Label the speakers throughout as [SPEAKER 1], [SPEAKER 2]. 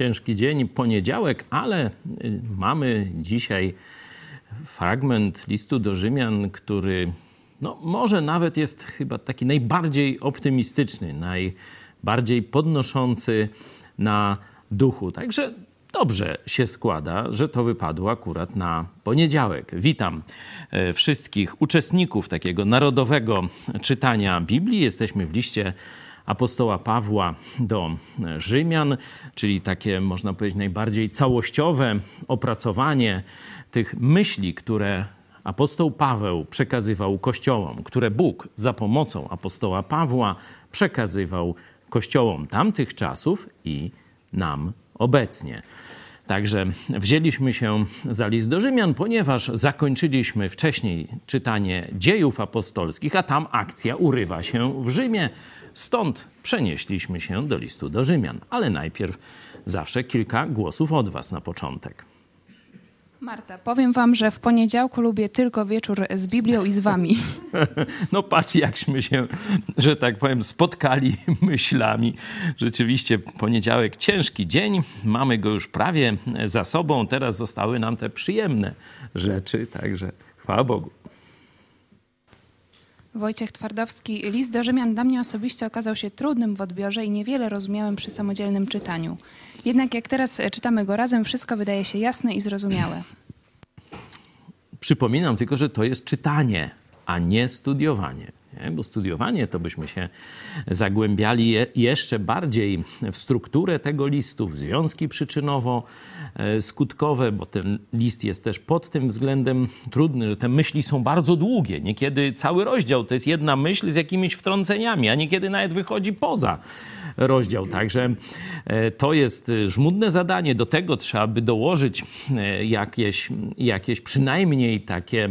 [SPEAKER 1] ciężki dzień, poniedziałek, ale y, mamy dzisiaj fragment listu do Rzymian, który no, może nawet jest chyba taki najbardziej optymistyczny, najbardziej podnoszący na duchu. Także dobrze się składa, że to wypadło akurat na poniedziałek. Witam e, wszystkich uczestników takiego narodowego czytania Biblii. Jesteśmy w liście apostoła Pawła do Rzymian, czyli takie, można powiedzieć, najbardziej całościowe opracowanie tych myśli, które apostoł Paweł przekazywał kościołom, które Bóg za pomocą apostoła Pawła przekazywał kościołom tamtych czasów i nam obecnie. Także wzięliśmy się za list do Rzymian, ponieważ zakończyliśmy wcześniej czytanie dziejów apostolskich, a tam akcja urywa się w Rzymie. Stąd przenieśliśmy się do listu do Rzymian. Ale najpierw zawsze kilka głosów od Was na początek.
[SPEAKER 2] Marta, powiem wam, że w poniedziałku lubię tylko wieczór z Biblią i z wami.
[SPEAKER 1] No patrz, jakśmy się, że tak powiem, spotkali myślami. Rzeczywiście poniedziałek ciężki dzień, mamy go już prawie za sobą. Teraz zostały nam te przyjemne rzeczy, także chwała Bogu.
[SPEAKER 2] Wojciech Twardowski, list do Rzymian dla mnie osobiście okazał się trudnym w odbiorze i niewiele rozumiałem przy samodzielnym czytaniu. Jednak jak teraz czytamy go razem, wszystko wydaje się jasne i zrozumiałe.
[SPEAKER 1] Przypominam tylko, że to jest czytanie, a nie studiowanie. Nie? Bo studiowanie to byśmy się zagłębiali je, jeszcze bardziej w strukturę tego listu, w związki przyczynowo-skutkowe, bo ten list jest też pod tym względem trudny, że te myśli są bardzo długie. Niekiedy cały rozdział to jest jedna myśl z jakimiś wtrąceniami, a niekiedy nawet wychodzi poza rozdział. Także e, to jest żmudne zadanie. Do tego trzeba by dołożyć e, jakieś, jakieś przynajmniej takie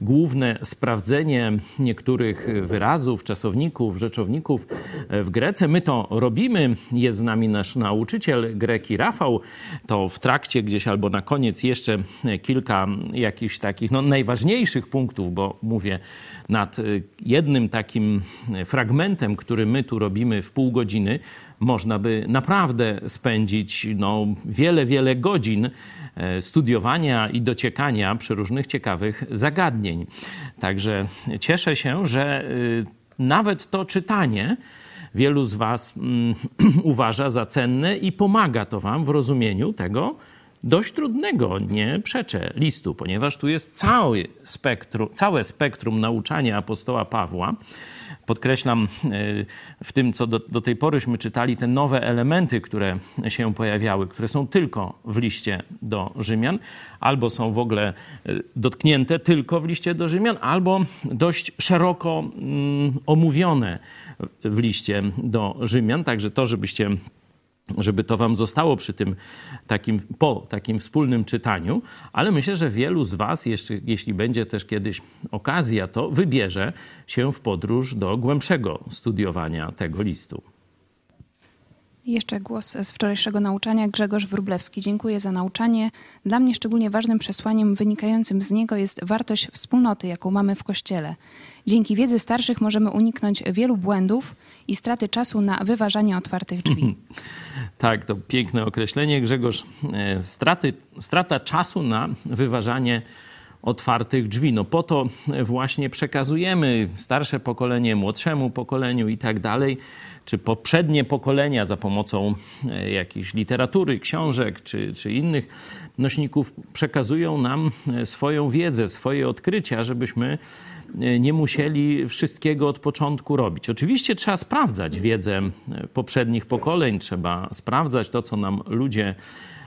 [SPEAKER 1] główne sprawdzenie niektórych wyrazów, czasowników, rzeczowników w Grece. My to robimy. Jest z nami nasz nauczyciel greki Rafał. To w trakcie gdzieś albo na koniec jeszcze kilka jakichś takich no, najważniejszych punktów, bo mówię nad jednym takim fragmentem, który my tu robimy w pół godziny, można by naprawdę spędzić no, wiele, wiele godzin e, studiowania i dociekania przeróżnych ciekawych zagadnień. Także cieszę się, że y, nawet to czytanie wielu z Was mm, uważa za cenne i pomaga to Wam w rozumieniu tego dość trudnego, nie przeczę, listu, ponieważ tu jest cały spektrum, całe spektrum nauczania apostoła Pawła podkreślam e, w tym, co do, do tej poryśmy czytali, te nowe elementy, które się pojawiały, które są tylko w liście do Rzymian, albo są w ogóle e, dotknięte tylko w liście do Rzymian, albo dość szeroko mm, omówione w liście do Rzymian. Także to, żebyście żeby to wam zostało przy tym takim, po takim wspólnym czytaniu, ale myślę, że wielu z was, jeszcze, jeśli będzie też kiedyś okazja, to wybierze się w podróż do głębszego studiowania tego listu.
[SPEAKER 2] Jeszcze głos z wczorajszego nauczania. Grzegorz Wróblewski. Dziękuję za nauczanie. Dla mnie szczególnie ważnym przesłaniem wynikającym z niego jest wartość wspólnoty, jaką mamy w Kościele. Dzięki wiedzy starszych możemy uniknąć wielu błędów i straty czasu na wyważanie otwartych drzwi.
[SPEAKER 1] tak, to piękne określenie, Grzegorz. E, straty, strata czasu na wyważanie otwartych drzwi. No po to właśnie przekazujemy starsze pokolenie młodszemu pokoleniu i tak dalej, czy poprzednie pokolenia za pomocą e, jakiejś literatury, książek czy, czy innych nośników przekazują nam e, swoją wiedzę, swoje odkrycia, żebyśmy E, nie musieli wszystkiego od początku robić. Oczywiście trzeba sprawdzać wiedzę e, poprzednich pokoleń, trzeba sprawdzać to, co nam ludzie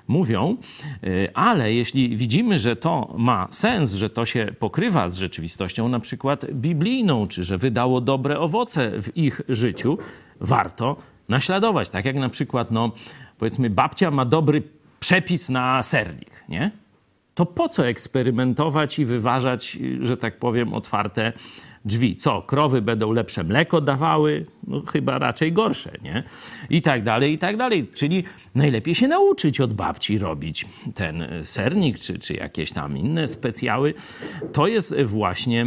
[SPEAKER 1] mówią, e, ale jeśli widzimy, że to ma sens, że to się pokrywa z rzeczywistością na przykład biblijną, czy że wydało dobre owoce w ich życiu, warto naśladować. Tak jak na przykład, no, powiedzmy, babcia ma dobry przepis na sernik, nie? To po co eksperymentować i wyważać, że tak powiem, otwarte drzwi? Co, krowy będą lepsze mleko dawały? No chyba raczej gorsze, nie? I tak dalej, i tak dalej. Czyli najlepiej się nauczyć od babci robić ten sernik, czy, czy jakieś tam inne specjały. To jest właśnie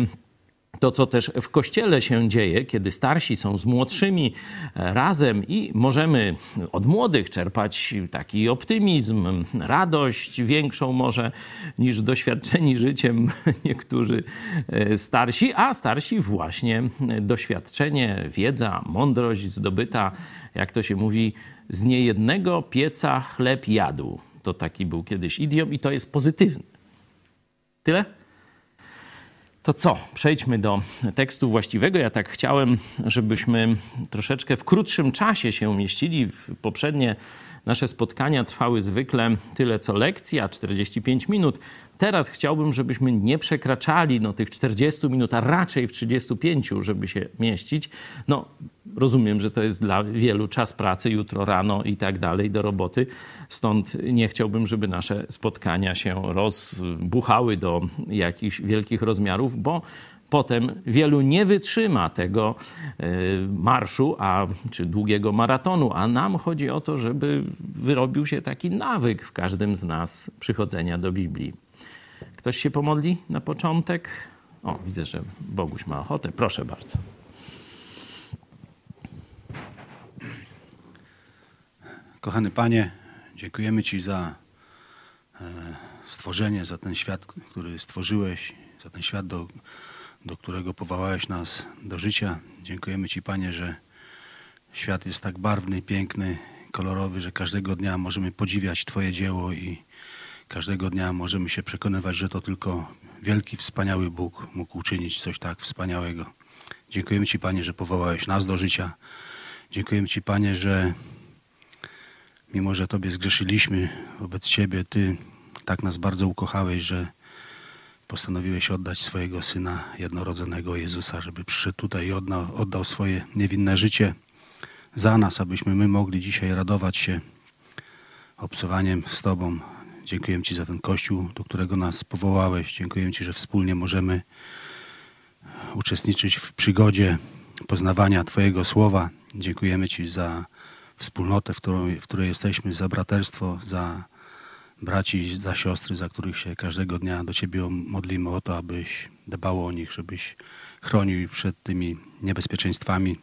[SPEAKER 1] to, co też w kościele się dzieje, kiedy starsi są z młodszymi e, razem i możemy od młodych czerpać taki optymizm, radość większą może niż doświadczeni życiem niektórzy e, starsi, a starsi właśnie doświadczenie, wiedza, mądrość zdobyta, jak to się mówi, z niejednego pieca chleb jadł. To taki był kiedyś idiom i to jest pozytywny. Tyle? To co? Przejdźmy do tekstu właściwego. Ja tak chciałem, żebyśmy troszeczkę w krótszym czasie się umieścili. Poprzednie nasze spotkania trwały zwykle tyle co lekcja, 45 minut. Teraz chciałbym, żebyśmy nie przekraczali no, tych 40 minut, a raczej w 35, żeby się mieścić. No, rozumiem, że to jest dla wielu czas pracy, jutro rano i tak dalej, do roboty. Stąd nie chciałbym, żeby nasze spotkania się rozbuchały do jakichś wielkich rozmiarów, bo potem wielu nie wytrzyma tego e, marszu, a, czy długiego maratonu, a nam chodzi o to, żeby wyrobił się taki nawyk w każdym z nas przychodzenia do Biblii. Ktoś się pomodli na początek? O, widzę, że Boguś ma ochotę. Proszę bardzo.
[SPEAKER 3] Kochany Panie, dziękujemy Ci za e, stworzenie, za ten świat, który stworzyłeś, za ten świat, do, do którego powołałeś nas do życia. Dziękujemy Ci, Panie, że świat jest tak barwny, piękny, kolorowy, że każdego dnia możemy podziwiać Twoje dzieło i każdego dnia możemy się przekonywać, że to tylko wielki, wspaniały Bóg mógł uczynić coś tak wspaniałego. Dziękujemy Ci, Panie, że powołałeś nas do życia. Dziękujemy Ci, Panie, że mimo, że Tobie zgrzeszyliśmy wobec Ciebie, Ty tak nas bardzo ukochałeś, że postanowiłeś oddać swojego Syna jednorodzonego Jezusa, żeby przyszedł tutaj i oddał, swoje niewinne życie za nas, abyśmy my mogli dzisiaj radować się obcowaniem z Tobą. Dziękuję Ci za ten Kościół, do którego nas powołałeś. Dziękuję Ci, że wspólnie możemy uczestniczyć w przygodzie poznawania Twojego Słowa. Dziękujemy Ci za wspólnotę, w, którą, w której jesteśmy, za braterstwo, za braci, za siostry, za których się każdego dnia do Ciebie modlimy o to, abyś dbał o nich, żebyś chronił przed tymi niebezpieczeństwami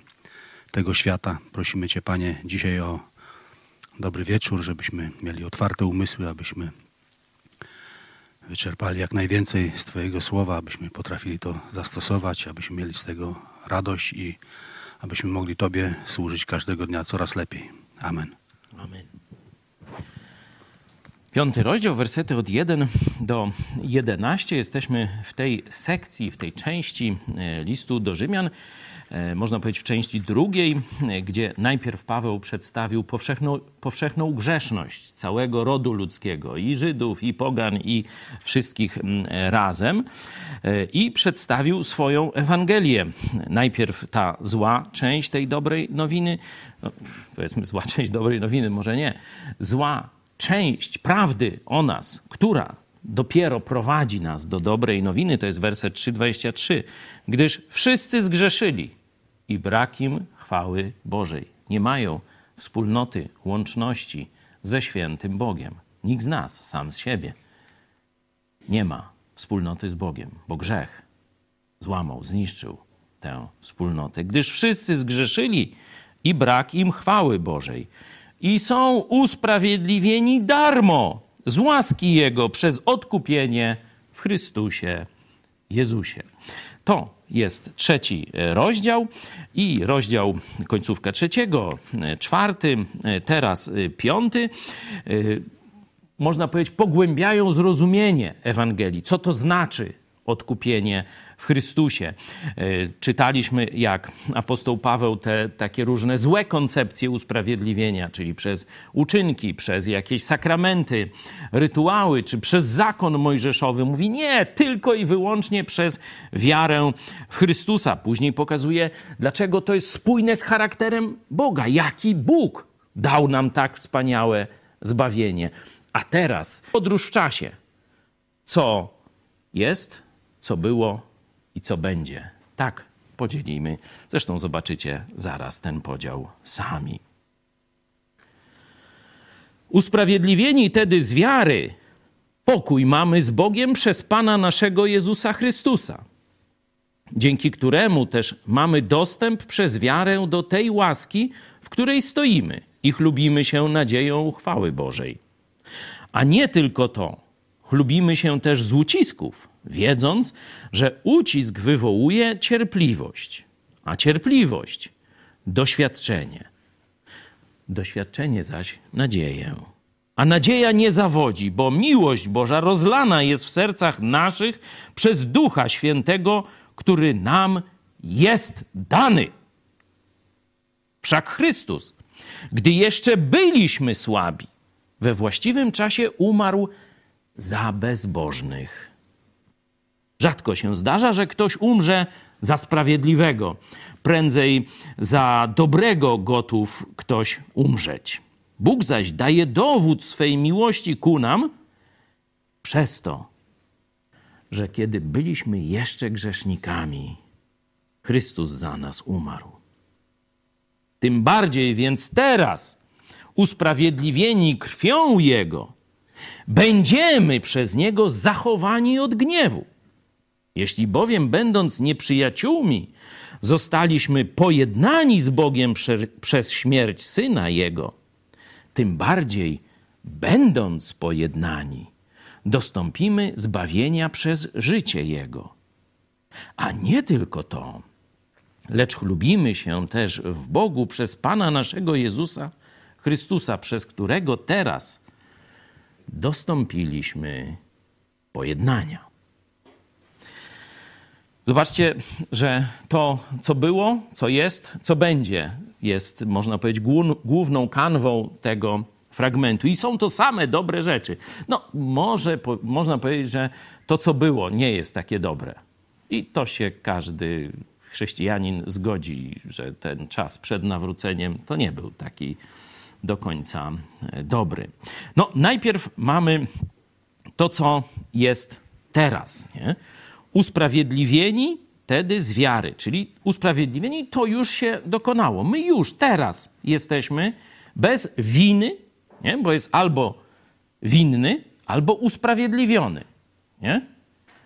[SPEAKER 3] tego świata. Prosimy Cię, Panie, dzisiaj o dobry wieczór, żebyśmy mieli otwarte umysły, abyśmy wyczerpali jak najwięcej z Twojego słowa, abyśmy potrafili to zastosować, abyśmy mieli z tego radość i abyśmy mogli Tobie służyć każdego dnia coraz lepiej. Amen. Amen.
[SPEAKER 1] Piąty rozdział, wersety od 1 do 11. Jesteśmy w tej sekcji, w tej części e, listu do Rzymian, e, można powiedzieć w części drugiej, e, gdzie najpierw Paweł przedstawił powszechną, powszechną grzeszność całego rodu ludzkiego, i Żydów, i Pogan, i wszystkich razem, i przedstawił swoją Ewangelię. Najpierw ta zła część tej dobrej nowiny, no, powiedzmy zła część dobrej nowiny, może nie, zła część prawdy o nas, która dopiero prowadzi nas do dobrej nowiny, to jest werset 3:23, gdyż wszyscy zgrzeszyli i brak im chwały Bożej. Nie mają wspólnoty, łączności ze świętym Bogiem. Nikt z nas, sam z siebie, nie ma wspólnoty z Bogiem, bo grzech złamał, zniszczył tę wspólnotę. Gdyż wszyscy zgrzeszyli i brak im chwały Bożej i są usprawiedliwieni darmo z łaski Jego przez odkupienie w Chrystusie Jezusie. To jest trzeci rozdział i rozdział końcówka trzeciego, czwarty, teraz piąty. Można powiedzieć, pogłębiają zrozumienie Ewangelii. Co to znaczy odkupienie w Chrystusie. E, czytaliśmy, jak apostoł Paweł te takie różne złe koncepcje usprawiedliwienia, czyli przez uczynki, przez jakieś sakramenty, rytuały, czy przez zakon mojżeszowy, mówi nie, tylko i wyłącznie przez wiarę w Chrystusa. Później pokazuje, dlaczego to jest spójne z charakterem Boga. Jaki Bóg dał nam tak wspaniałe zbawienie. A teraz podróż w czasie. Co jest, co było i co będzie. Tak podzielimy. Zresztą zobaczycie zaraz ten podział sami. Usprawiedliwieni tedy z wiary, pokój mamy z Bogiem przez Pana naszego Jezusa Chrystusa. dzięki któremu też mamy dostęp przez wiarę do tej łaski, w której stoimy i chlubimy się nadzieją chwały Bożej. A nie tylko to, chlubimy się też z ucisków, wiedząc, że ucisk wywołuje cierpliwość, a cierpliwość doświadczenie. Doświadczenie zaś nadzieję. A nadzieja nie zawodzi, bo miłość Boża rozlana jest w sercach naszych przez Ducha Świętego, który nam jest dany. Wszak Chrystus, gdy jeszcze byliśmy słabi, we właściwym czasie umarł za bezbożnych. Rzadko się zdarza, że ktoś umrze za sprawiedliwego. Prędzej za dobrego gotów ktoś umrzeć. Bóg zaś daje dowód swej miłości ku nam przez to, że kiedy byliśmy jeszcze grzesznikami, Chrystus za nas umarł. Tym bardziej więc teraz, usprawiedliwieni krwią Jego, będziemy przez Niego zachowani od gniewu. Jeśli bowiem, będąc nieprzyjaciółmi, zostaliśmy pojednani z Bogiem prze, przez śmierć syna Jego, tym bardziej, będąc pojednani, dostąpimy zbawienia przez życie Jego. A nie tylko to, lecz chlubimy się też w Bogu przez Pana naszego Jezusa Chrystusa, przez którego teraz dostąpiliśmy pojednania. Zobaczcie, że to, co było, co jest, co będzie, jest, można powiedzieć, główną kanwą tego fragmentu. I są to same dobre rzeczy. No, może po, można powiedzieć, że to, co było, nie jest takie dobre. I to się każdy chrześcijanin zgodzi, że ten czas przed nawróceniem to nie był taki do końca e, dobry. No, najpierw mamy to, co jest teraz. Nie? Usprawiedliwieni wtedy z wiary, czyli usprawiedliwieni to już się dokonało. My już teraz jesteśmy bez winy, nie? bo jest albo winny, albo usprawiedliwiony. Nie?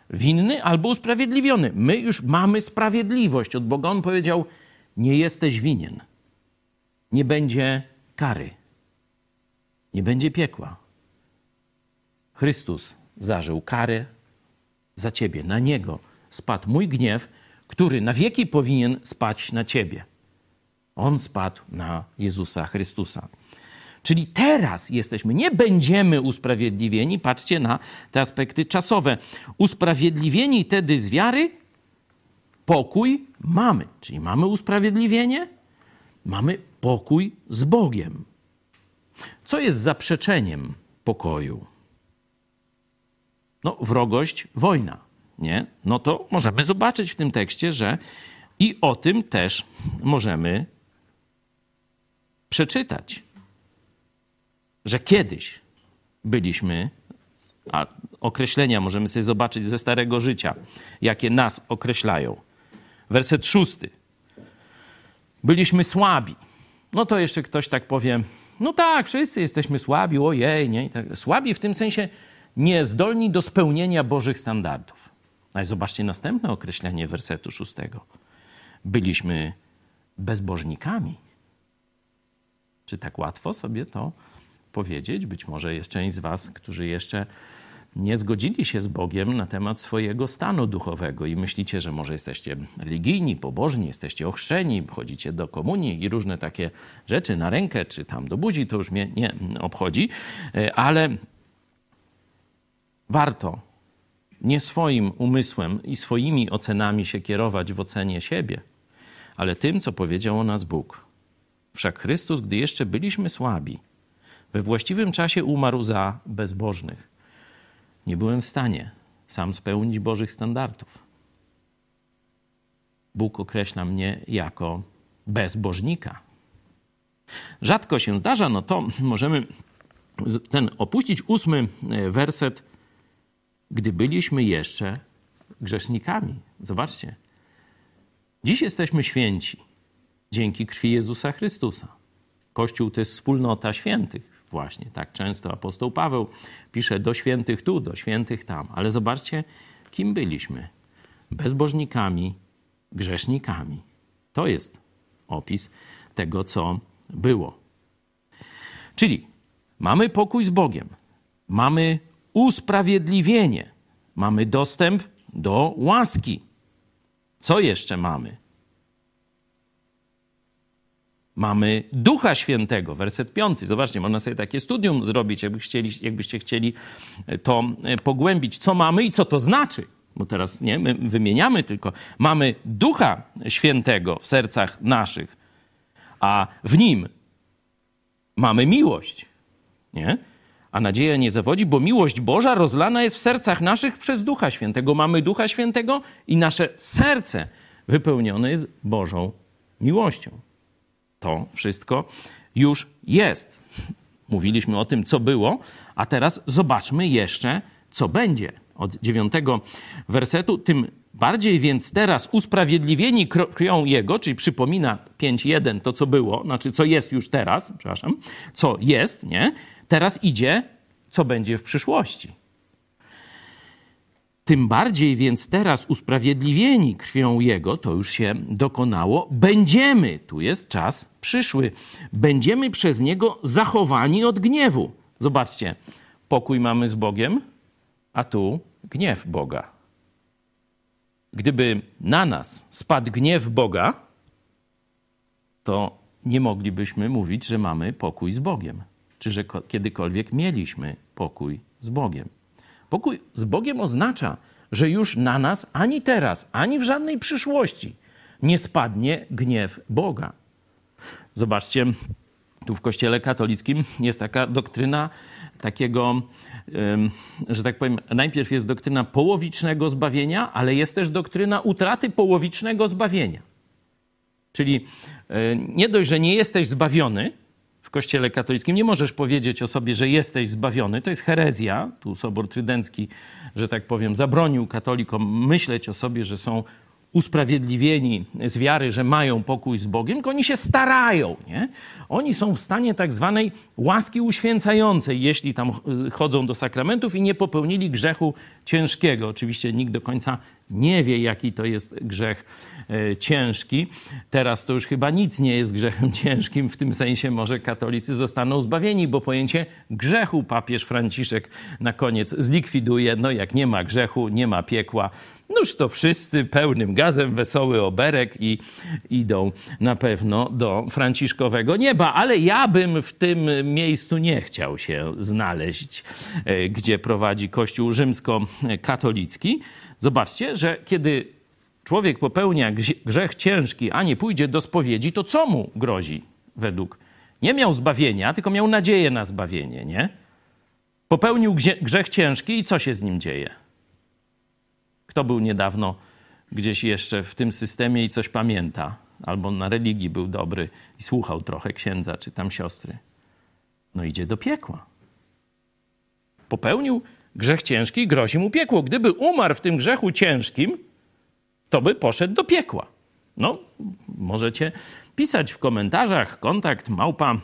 [SPEAKER 1] Winny albo usprawiedliwiony. My już mamy sprawiedliwość od Boga. On powiedział: Nie jesteś winien. Nie będzie kary. Nie będzie piekła. Chrystus zażył karę za ciebie. Na niego spadł mój gniew, który na wieki powinien spać na ciebie. On spadł na Jezusa Chrystusa. Czyli teraz jesteśmy, nie będziemy usprawiedliwieni, patrzcie na te aspekty czasowe. Usprawiedliwieni wtedy z wiary, pokój mamy. Czyli mamy usprawiedliwienie, mamy pokój z Bogiem. Co jest zaprzeczeniem pokoju? No, wrogość, wojna, nie? No to możemy zobaczyć w tym tekście, że i o tym też możemy przeczytać, że kiedyś byliśmy, a określenia możemy sobie zobaczyć ze Starego Życia, jakie nas określają. Werset szósty. Byliśmy słabi. No to jeszcze ktoś tak powie, no tak, wszyscy jesteśmy słabi, ojej, nie? Tak, słabi w tym sensie niezdolni do spełnienia Bożych standardów. Ale zobaczcie następne określenie wersetu szóstego. Byliśmy bezbożnikami. Czy tak łatwo sobie to powiedzieć? Być może jest część z Was, którzy jeszcze nie zgodzili się z Bogiem na temat swojego stanu duchowego i myślicie, że może jesteście religijni, pobożni, jesteście ochrzczeni, chodzicie do komunii i różne takie rzeczy na rękę czy tam do buzi, to już mnie nie obchodzi, e, ale warto nie swoim umysłem i swoimi ocenami się kierować w ocenie siebie, ale tym, co powiedział o nas Bóg. Wszak Chrystus, gdy jeszcze byliśmy słabi, we właściwym czasie umarł za bezbożnych. Nie byłem w stanie sam spełnić Bożych standardów. Bóg określa mnie jako bezbożnika. Rzadko się zdarza, no to możemy ten opuścić ósmy e, werset gdy byliśmy jeszcze grzesznikami. Zobaczcie. Dziś jesteśmy święci dzięki krwi Jezusa Chrystusa. Kościół to jest wspólnota świętych. Właśnie tak często apostoł Paweł pisze do świętych tu, do świętych tam. Ale zobaczcie, kim byliśmy. Bezbożnikami grzesznikami. To jest opis tego, co było. Czyli mamy pokój z Bogiem, mamy usprawiedliwienie, mamy dostęp do łaski. Co jeszcze mamy? Mamy Ducha Świętego, werset piąty. Zobaczcie, można sobie takie studium zrobić, jakby chcieli, jakbyście chcieli to pogłębić, co mamy i co to znaczy. Bo teraz nie, my wymieniamy tylko. Mamy Ducha Świętego w sercach naszych, a w nim mamy miłość. Nie? A nadzieja nie zawodzi, bo miłość Boża rozlana jest w sercach naszych przez Ducha Świętego. Mamy Ducha Świętego i nasze serce wypełnione jest Bożą miłością. To wszystko już jest. Mówiliśmy o tym, co było, a teraz zobaczmy jeszcze, co będzie. Od dziewiątego wersetu, tym bardziej więc teraz usprawiedliwieni krwią Jego, czyli przypomina 5.1 to, co było, znaczy co jest już teraz, przepraszam, co jest, nie? Teraz idzie, co będzie w przyszłości. Tym bardziej więc teraz usprawiedliwieni krwią Jego, to już się dokonało, będziemy, tu jest czas przyszły, będziemy przez Niego zachowani od gniewu. Zobaczcie, pokój mamy z Bogiem, a tu gniew Boga. Gdyby na nas spadł gniew Boga, to nie moglibyśmy mówić, że mamy pokój z Bogiem, czy że kiedykolwiek mieliśmy pokój z Bogiem. Pokój z Bogiem oznacza, że już na nas ani teraz, ani w żadnej przyszłości nie spadnie gniew Boga. Zobaczcie, tu w Kościele katolickim jest taka doktryna takiego, że tak powiem, najpierw jest doktryna połowicznego zbawienia, ale jest też doktryna utraty połowicznego zbawienia. Czyli e, nie dość, że nie jesteś zbawiony, w Kościele katolickim. Nie możesz powiedzieć o sobie, że jesteś zbawiony. To jest herezja. Tu Sobor Trydencki, że tak powiem, zabronił katolikom myśleć o sobie, że są usprawiedliwieni z wiary, że mają pokój z Bogiem, tylko oni się starają. Nie? Oni są w stanie tak zwanej łaski uświęcającej, jeśli tam chodzą do sakramentów i nie popełnili grzechu ciężkiego. Oczywiście nikt do końca nie wie, jaki to jest grzech e, ciężki. Teraz to już chyba nic nie jest grzechem ciężkim, w tym sensie może katolicy zostaną zbawieni, bo pojęcie grzechu papież Franciszek na koniec zlikwiduje. No jak nie ma grzechu, nie ma piekła, Noż to wszyscy pełnym gazem, wesoły oberek i idą na pewno do franciszkowego nieba. Ale ja bym w tym miejscu nie chciał się znaleźć, e, gdzie prowadzi Kościół rzymskokatolicki. Zobaczcie, że kiedy człowiek popełnia grzech ciężki, a nie pójdzie do spowiedzi, to co mu grozi według? Nie miał zbawienia, tylko miał nadzieję na zbawienie, nie? Popełnił grzech ciężki i co się z nim dzieje? Kto był niedawno gdzieś jeszcze w tym systemie i coś pamięta? Albo na religii był dobry i słuchał trochę księdza czy tam siostry. No idzie do piekła. Popełnił grzech ciężki, grozi mu piekło. Gdyby umarł w tym grzechu ciężkim, to by poszedł do piekła. No, możecie pisać w komentarzach kontakt małpa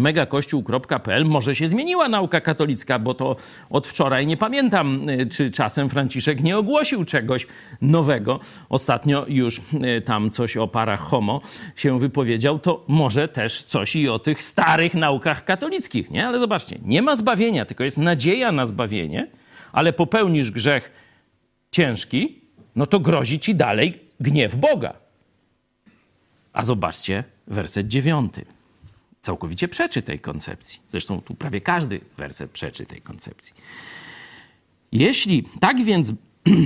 [SPEAKER 1] megakościół.pl może się zmieniła nauka katolicka, bo to od wczoraj nie pamiętam, y, czy czasem Franciszek nie ogłosił czegoś nowego. Ostatnio już y, tam coś o parach homo się wypowiedział, to może też coś i o tych starych naukach katolickich, nie? Ale zobaczcie, nie ma zbawienia, tylko jest nadzieja na zbawienie, ale popełnisz grzech ciężki, no to grozi ci dalej gniew Boga. A zobaczcie werset dziewiąty całkowicie przeczy tej koncepcji. Zresztą tu prawie każdy werset przeczy tej koncepcji. Jeśli tak więc,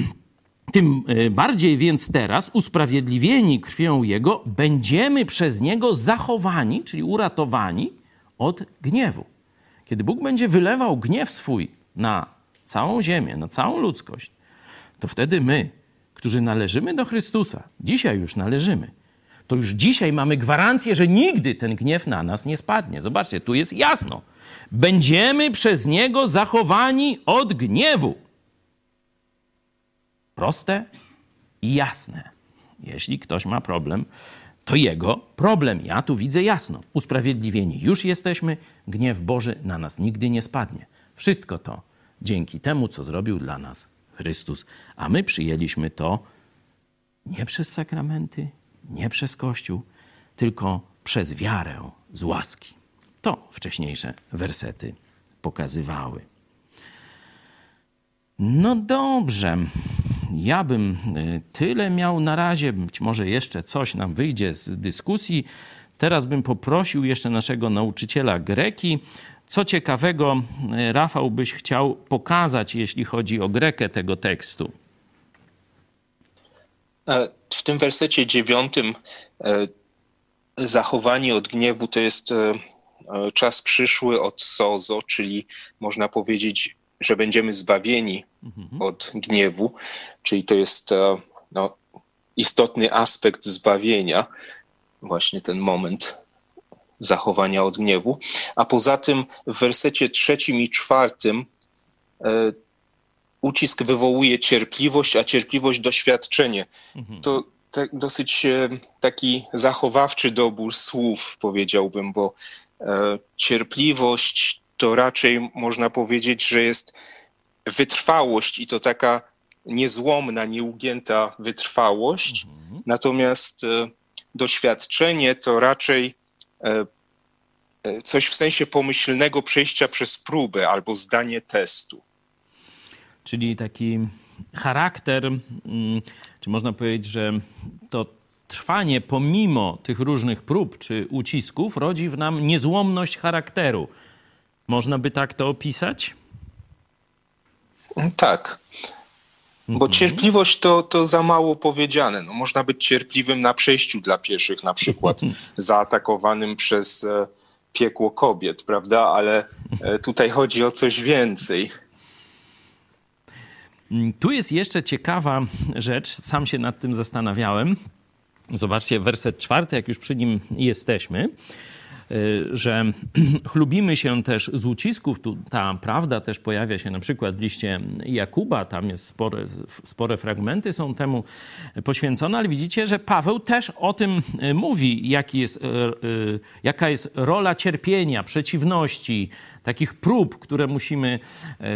[SPEAKER 1] tym e, bardziej więc teraz, usprawiedliwieni krwią Jego, będziemy przez Niego zachowani, czyli uratowani od gniewu. Kiedy Bóg będzie wylewał gniew swój na całą ziemię, na całą ludzkość, to wtedy my, którzy należymy do Chrystusa, dzisiaj już należymy, to już dzisiaj mamy gwarancję, że nigdy ten gniew na nas nie spadnie. Zobaczcie, tu jest jasno. Będziemy przez niego zachowani od gniewu. Proste i jasne. Jeśli ktoś ma problem, to jego problem. Ja tu widzę jasno. Usprawiedliwieni już jesteśmy, gniew Boży na nas nigdy nie spadnie. Wszystko to dzięki temu, co zrobił dla nas Chrystus, a my przyjęliśmy to nie przez sakramenty, nie przez Kościół, tylko przez wiarę z łaski. To wcześniejsze wersety pokazywały. No dobrze. Ja bym y, tyle miał na razie. Być może jeszcze coś nam wyjdzie z dyskusji. Teraz bym poprosił jeszcze naszego nauczyciela greki. Co ciekawego, y, Rafał, byś chciał pokazać, jeśli chodzi o grekę tego tekstu?
[SPEAKER 4] E, w tym wersecie dziewiątym e, zachowanie od gniewu to jest e, czas przyszły od sozo, czyli można powiedzieć, że będziemy zbawieni mhm. od gniewu, czyli to jest no, istotny aspekt zbawienia, właśnie ten moment zachowania od gniewu. A poza tym w wersecie trzecim i czwartym ucisk wywołuje cierpliwość, a cierpliwość doświadczenie. Mhm. To tak, dosyć e, taki zachowawczy dobór słów, powiedziałbym, bo e, cierpliwość to raczej można powiedzieć, że jest wytrwałość i to taka niezłomna, nieugięta wytrwałość. Mhm. Natomiast e, doświadczenie to raczej e, e coś w sensie pomyślnego przejścia przez próbę albo zdanie testu
[SPEAKER 1] czyli taki charakter, mm, czy można powiedzieć, że to trwanie pomimo tych różnych prób czy ucisków rodzi w nam niezłomność charakteru. Można by tak to opisać?
[SPEAKER 4] Tak. Bo mhm. cierpliwość to, to za mało powiedziane. No, można być cierpliwym na przejściu dla pieszych, na przykład zaatakowanym przez e, piekło kobiet, prawda? Ale e, tutaj chodzi o coś więcej.
[SPEAKER 1] Mm, tu jest jeszcze ciekawa rzecz, sam się nad tym zastanawiałem. Zobaczcie, werset czwarty, jak już przy nim jesteśmy. Y, że chlubimy się też z ucisków. Tu ta prawda też pojawia się na przykład w liście Jakuba, tam jest spore, spore fragmenty są temu poświęcone, ale widzicie, że Paweł też o tym y, mówi, jaki jest, y, jaka jest rola cierpienia, przeciwności, takich prób, które musimy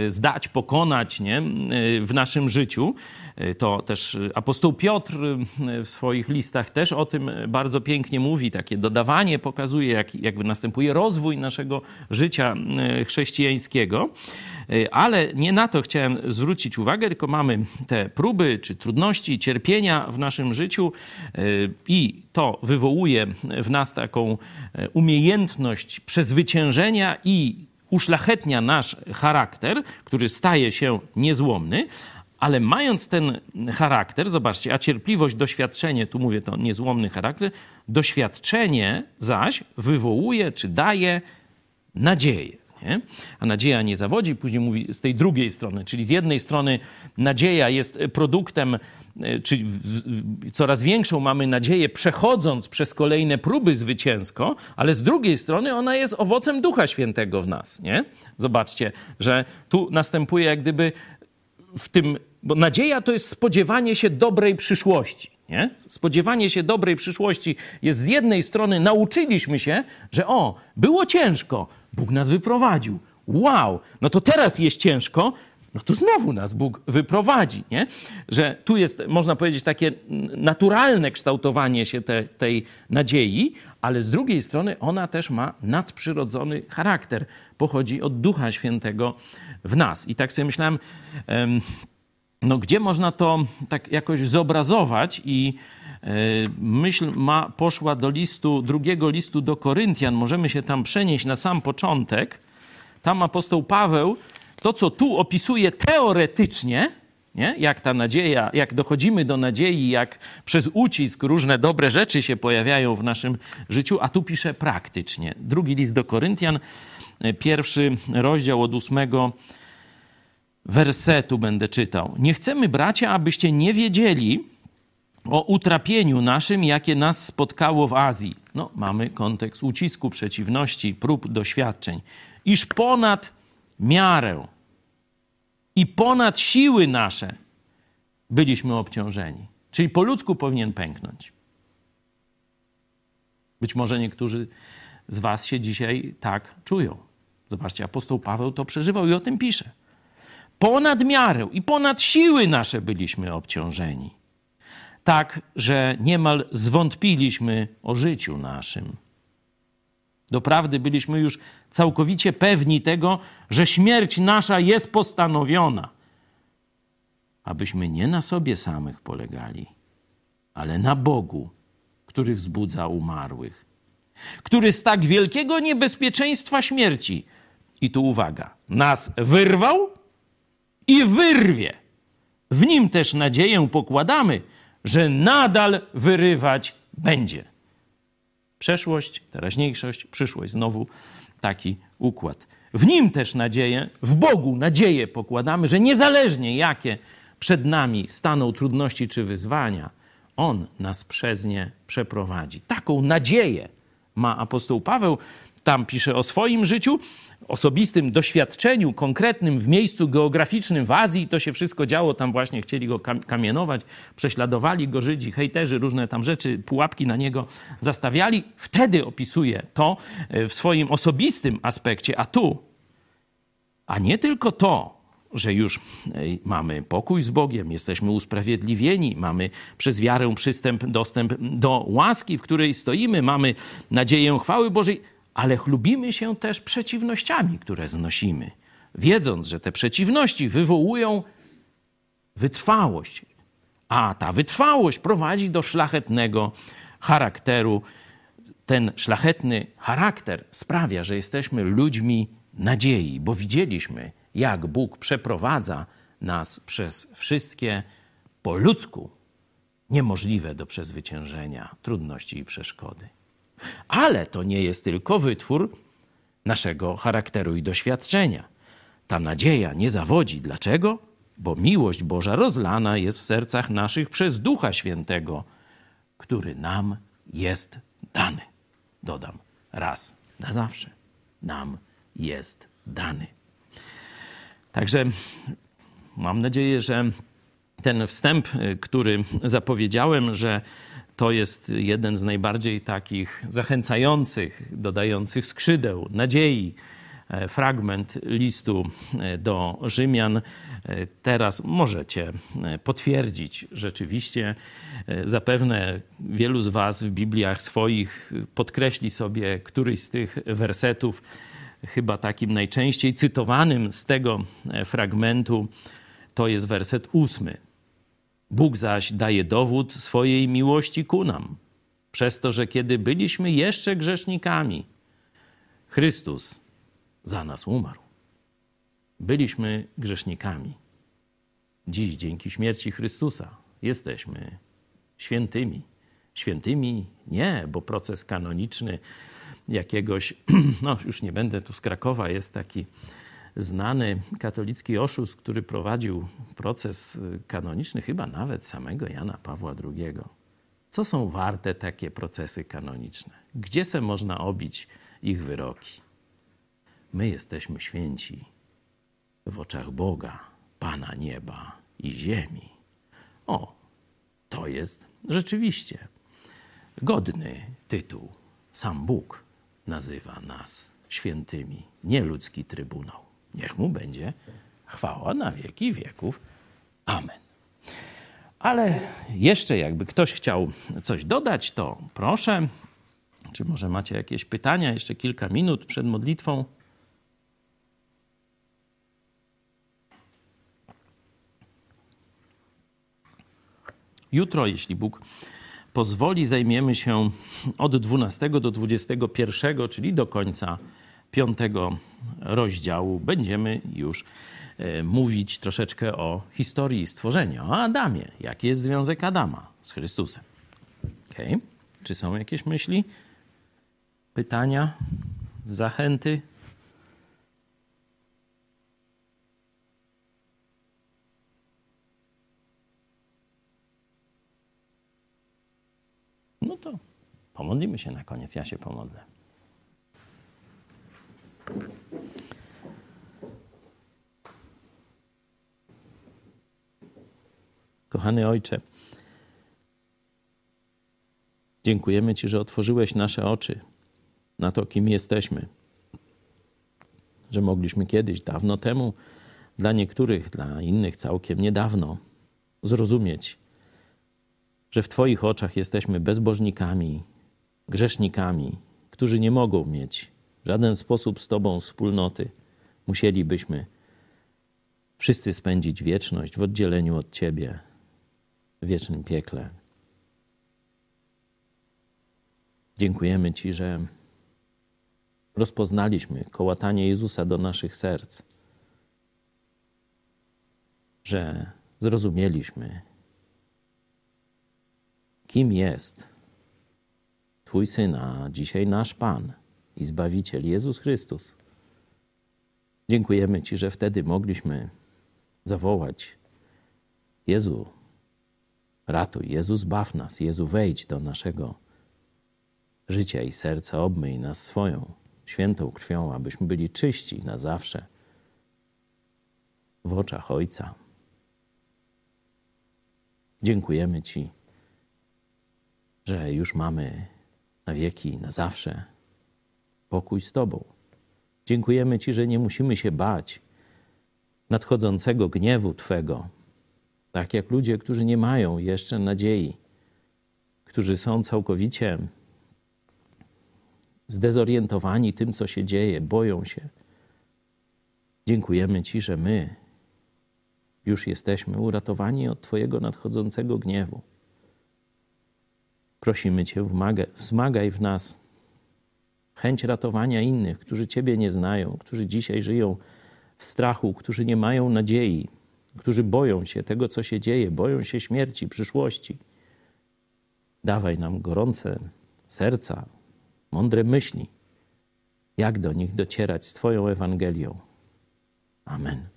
[SPEAKER 1] zdać, pokonać nie? w naszym życiu. To też apostoł Piotr w swoich listach też o tym bardzo pięknie mówi. Takie dodawanie pokazuje, jak, jakby następuje rozwój naszego życia e, chrześcijańskiego. E, ale nie na to chciałem zwrócić uwagę, tylko mamy te próby czy trudności, cierpienia w naszym życiu e, i to wywołuje w nas taką umiejętność przezwyciężenia i uszlachetnia nasz charakter, który staje się niezłomny, ale mając ten charakter, zobaczcie, a cierpliwość, doświadczenie, tu mówię to niezłomny charakter, doświadczenie zaś wywołuje czy daje nadzieję. Nie? A nadzieja nie zawodzi, później mówi z tej drugiej strony, czyli z jednej strony nadzieja jest produktem, e, czyli coraz większą mamy nadzieję przechodząc przez kolejne próby zwycięsko, ale z drugiej strony ona jest owocem Ducha Świętego w nas. Nie? Zobaczcie, że tu następuje jak gdyby w tym, bo nadzieja to jest spodziewanie się dobrej przyszłości. Nie? Spodziewanie się dobrej przyszłości jest z jednej strony, nauczyliśmy się, że o, było ciężko, Bóg nas wyprowadził. Wow, no to teraz jest ciężko, no to znowu nas Bóg wyprowadzi, nie? Że tu jest, można powiedzieć, takie naturalne kształtowanie się te, tej nadziei, ale z drugiej strony ona też ma nadprzyrodzony charakter. Pochodzi od Ducha Świętego w nas. I tak sobie myślałem, no gdzie można to tak jakoś zobrazować i e, myśl ma, poszła do listu, drugiego listu do Koryntian. Możemy się tam przenieść na sam początek. Tam apostoł Paweł to, co tu opisuje teoretycznie, nie? jak ta nadzieja, jak dochodzimy do nadziei, jak przez ucisk różne dobre rzeczy się pojawiają w naszym życiu, a tu pisze praktycznie. Drugi list do Koryntian, e, pierwszy rozdział od ósmego wersetu będę czytał. Nie chcemy, bracia, abyście nie wiedzieli o utrapieniu naszym, jakie nas spotkało w Azji. No, mamy kontekst ucisku, przeciwności, prób, doświadczeń. Iż ponad miarę i ponad siły nasze byliśmy obciążeni. Czyli po ludzku powinien pęknąć. Być może niektórzy z Was się dzisiaj tak czują. Zobaczcie, apostoł Paweł to przeżywał i o tym pisze. Ponad miarę i ponad siły nasze byliśmy obciążeni. tak, że niemal zwątpiliśmy o życiu naszym. Doprawdy byliśmy już całkowicie pewni tego, że śmierć nasza jest postanowiona, abyśmy nie na sobie samych polegali, ale na Bogu, który wzbudza umarłych, który z tak wielkiego niebezpieczeństwa śmierci, i tu uwaga, nas wyrwał i wyrwie. W nim też nadzieję pokładamy, że nadal wyrywać będzie. Przeszłość, teraźniejszość, przyszłość. Znowu taki układ. W nim też nadzieję, w Bogu nadzieję pokładamy, że niezależnie jakie przed nami staną trudności czy wyzwania, On nas przez nie przeprowadzi. Taką nadzieję ma apostoł Paweł. Tam pisze o swoim życiu, osobistym doświadczeniu, konkretnym w miejscu geograficznym w Azji. To się wszystko działo, tam właśnie chcieli go kamienować, prześladowali go Żydzi, hejterzy, różne tam rzeczy, pułapki na niego zastawiali. Wtedy opisuje to e, w swoim osobistym aspekcie, a tu, a nie tylko to, że już mamy pokój z Bogiem, jesteśmy usprawiedliwieni, mamy przez wiarę przystęp, dostęp do łaski, w której stoimy, mamy nadzieję chwały Bożej ale chlubimy się też przeciwnościami, które znosimy, wiedząc, że te przeciwności wywołują wytrwałość, a ta wytrwałość prowadzi do szlachetnego charakteru. Ten szlachetny charakter sprawia, że jesteśmy ludźmi nadziei, bo widzieliśmy, jak Bóg przeprowadza nas przez wszystkie po ludzku niemożliwe do przezwyciężenia trudności i przeszkody. Ale to nie jest tylko wytwór naszego charakteru i doświadczenia. Ta nadzieja nie zawodzi. Dlaczego? Bo miłość Boża rozlana jest w sercach naszych przez Ducha Świętego, który nam jest dany. Dodam raz na zawsze. Nam jest dany. Także mam nadzieję, że ten wstęp, który zapowiedziałem, że to jest jeden z najbardziej takich zachęcających, dodających skrzydeł, nadziei. E, fragment listu e, do Rzymian. E, teraz możecie potwierdzić rzeczywiście. Zapewne wielu z Was w Bibliach swoich podkreśli sobie któryś z tych wersetów. Chyba takim najczęściej cytowanym z tego fragmentu to jest werset ósmy Bóg zaś daje dowód swojej miłości ku nam, przez to, że kiedy byliśmy jeszcze grzesznikami, Chrystus za nas umarł. Byliśmy grzesznikami. Dziś, dzięki śmierci Chrystusa, jesteśmy świętymi. Świętymi nie, bo proces kanoniczny jakiegoś, no już nie będę tu z Krakowa, jest taki znany katolicki oszust, który prowadził proces y, kanoniczny, chyba nawet samego Jana Pawła II. Co są warte takie procesy kanoniczne? Gdzie se można obić ich wyroki? My jesteśmy święci w oczach Boga, Pana nieba i ziemi. O, to jest rzeczywiście godny tytuł. Sam Bóg nazywa nas świętymi, nie ludzki trybunał. Niech mu będzie chwała na wieki wieków. Amen. Ale jeszcze jakby ktoś chciał coś dodać, to proszę. Czy może macie jakieś pytania? Jeszcze kilka minut przed modlitwą. Jutro, jeśli Bóg pozwoli, zajmiemy się od 12 do 21, czyli do końca piątego rozdziału będziemy już e, mówić troszeczkę o historii stworzenia, o Adamie. Jaki jest związek Adama z Chrystusem? Okay. Czy są jakieś myśli, pytania, zachęty? No to pomodlimy się na koniec. Ja się pomodlę. Kochany Ojcze, dziękujemy Ci, że otworzyłeś nasze oczy na to, kim jesteśmy. Że mogliśmy kiedyś, dawno temu, dla niektórych, dla innych całkiem niedawno, zrozumieć, że w Twoich oczach jesteśmy bezbożnikami, grzesznikami, którzy nie mogą mieć w żaden sposób z Tobą wspólnoty. Musielibyśmy wszyscy spędzić wieczność w oddzieleniu od Ciebie, w wiecznym piekle. Dziękujemy Ci, że rozpoznaliśmy kołatanie Jezusa do naszych serc, że zrozumieliśmy, kim jest Twój Syn, a dzisiaj nasz Pan i Zbawiciel Jezus Chrystus. Dziękujemy Ci, że wtedy mogliśmy zawołać: Jezu, ratuj, Jezu, zbaw nas, Jezu, wejdź do naszego życia i serca, obmyj nas swoją świętą krwią, abyśmy byli czyści na zawsze w oczach Ojca. Dziękujemy Ci, że już mamy na wieki, na zawsze pokój z Tobą. Dziękujemy Ci, że nie musimy się bać nadchodzącego gniewu Twego, tak jak ludzie, którzy nie mają jeszcze nadziei, którzy są całkowicie zdezorientowani tym, co się dzieje, boją się. Dziękujemy Ci, że my już jesteśmy uratowani od Twojego nadchodzącego gniewu. Prosimy Cię, wzmagaj w nas chęć ratowania innych, którzy Ciebie nie znają, którzy dzisiaj żyją w strachu, którzy nie mają nadziei, którzy boją się tego, co się dzieje, boją się śmierci, przyszłości. Dawaj nam gorące serca, mądre myśli, jak do nich docierać z Twoją Ewangelią. Amen.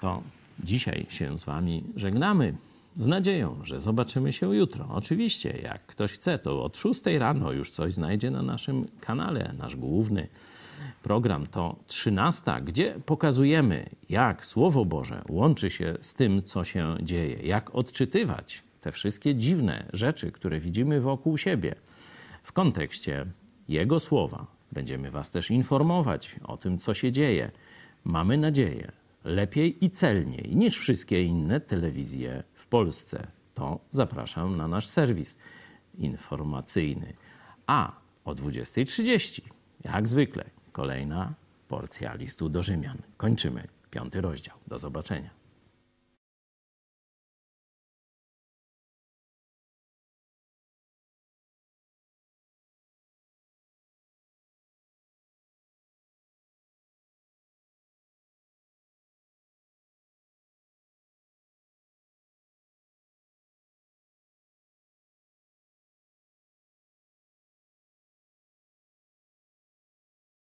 [SPEAKER 1] To dzisiaj się z Wami żegnamy z nadzieją, że zobaczymy się jutro. Oczywiście, jak ktoś chce, to od 6 rano już coś znajdzie na naszym kanale. Nasz główny program to 13, gdzie pokazujemy, jak Słowo Boże łączy się z tym, co się dzieje, jak odczytywać te wszystkie dziwne rzeczy, które widzimy wokół siebie w kontekście Jego słowa. Będziemy Was też informować o tym, co się dzieje. Mamy nadzieję, lepiej i celniej niż wszystkie inne telewizje w Polsce. To zapraszam na nasz serwis informacyjny. A o 20.30, jak zwykle, kolejna porcja listu do Rzymian. Kończymy piąty rozdział. Do zobaczenia.